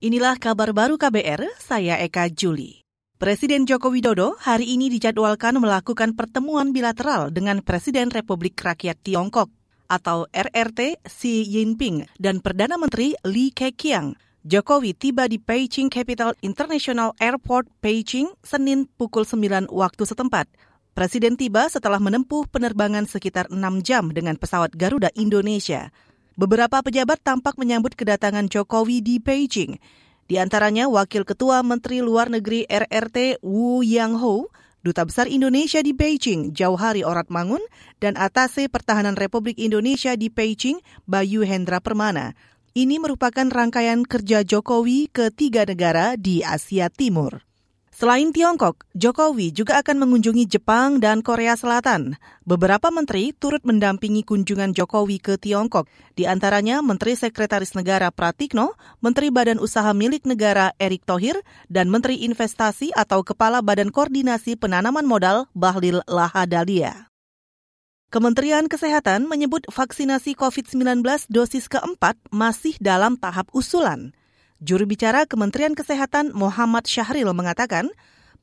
Inilah kabar baru KBR, saya Eka Juli. Presiden Joko Widodo hari ini dijadwalkan melakukan pertemuan bilateral dengan Presiden Republik Rakyat Tiongkok atau RRT Xi Jinping dan Perdana Menteri Li Keqiang. Jokowi tiba di Beijing Capital International Airport, Beijing, Senin pukul 9 waktu setempat. Presiden tiba setelah menempuh penerbangan sekitar 6 jam dengan pesawat Garuda Indonesia. Beberapa pejabat tampak menyambut kedatangan Jokowi di Beijing. Di antaranya Wakil Ketua Menteri Luar Negeri RRT Wu Yang Duta Besar Indonesia di Beijing Jauhari Oratmangun, dan Atase Pertahanan Republik Indonesia di Beijing Bayu Hendra Permana. Ini merupakan rangkaian kerja Jokowi ke tiga negara di Asia Timur. Selain Tiongkok, Jokowi juga akan mengunjungi Jepang dan Korea Selatan. Beberapa menteri turut mendampingi kunjungan Jokowi ke Tiongkok, di antaranya Menteri Sekretaris Negara Pratikno, Menteri Badan Usaha Milik Negara Erick Thohir, dan Menteri Investasi atau Kepala Badan Koordinasi Penanaman Modal Bahlil Lahadalia. Kementerian Kesehatan menyebut vaksinasi COVID-19 dosis keempat masih dalam tahap usulan. Juru bicara Kementerian Kesehatan Muhammad Syahril mengatakan,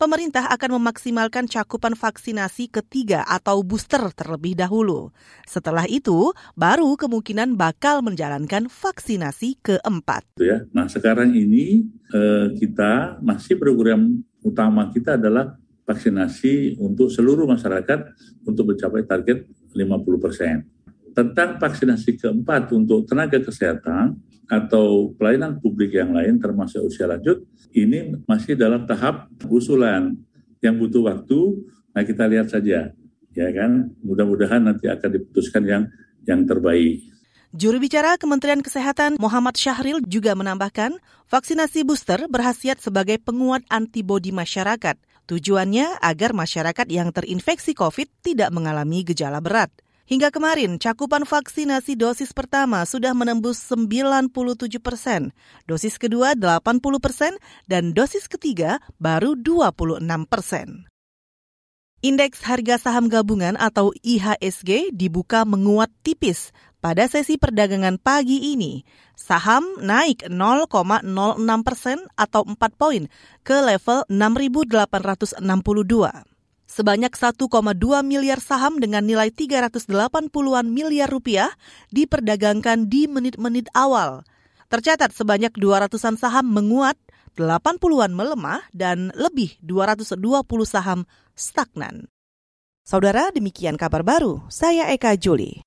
pemerintah akan memaksimalkan cakupan vaksinasi ketiga atau booster terlebih dahulu. Setelah itu, baru kemungkinan bakal menjalankan vaksinasi keempat. Ya, nah sekarang ini eh, kita masih program utama kita adalah vaksinasi untuk seluruh masyarakat untuk mencapai target 50 persen. Tentang vaksinasi keempat untuk tenaga kesehatan, atau pelayanan publik yang lain termasuk usia lanjut ini masih dalam tahap usulan yang butuh waktu nah kita lihat saja ya kan mudah-mudahan nanti akan diputuskan yang yang terbaik Juru bicara Kementerian Kesehatan Muhammad Syahril juga menambahkan, vaksinasi booster berhasiat sebagai penguat antibodi masyarakat. Tujuannya agar masyarakat yang terinfeksi COVID tidak mengalami gejala berat. Hingga kemarin, cakupan vaksinasi dosis pertama sudah menembus 97 persen, dosis kedua 80 persen, dan dosis ketiga baru 26 persen. Indeks harga saham gabungan atau IHSG dibuka menguat tipis pada sesi perdagangan pagi ini. Saham naik 0,06 persen atau 4 poin ke level 6.862. Sebanyak 1,2 miliar saham dengan nilai 380-an miliar rupiah diperdagangkan di menit-menit awal. Tercatat sebanyak 200-an saham menguat, 80-an melemah, dan lebih 220 saham stagnan. Saudara, demikian kabar baru. Saya Eka Juli.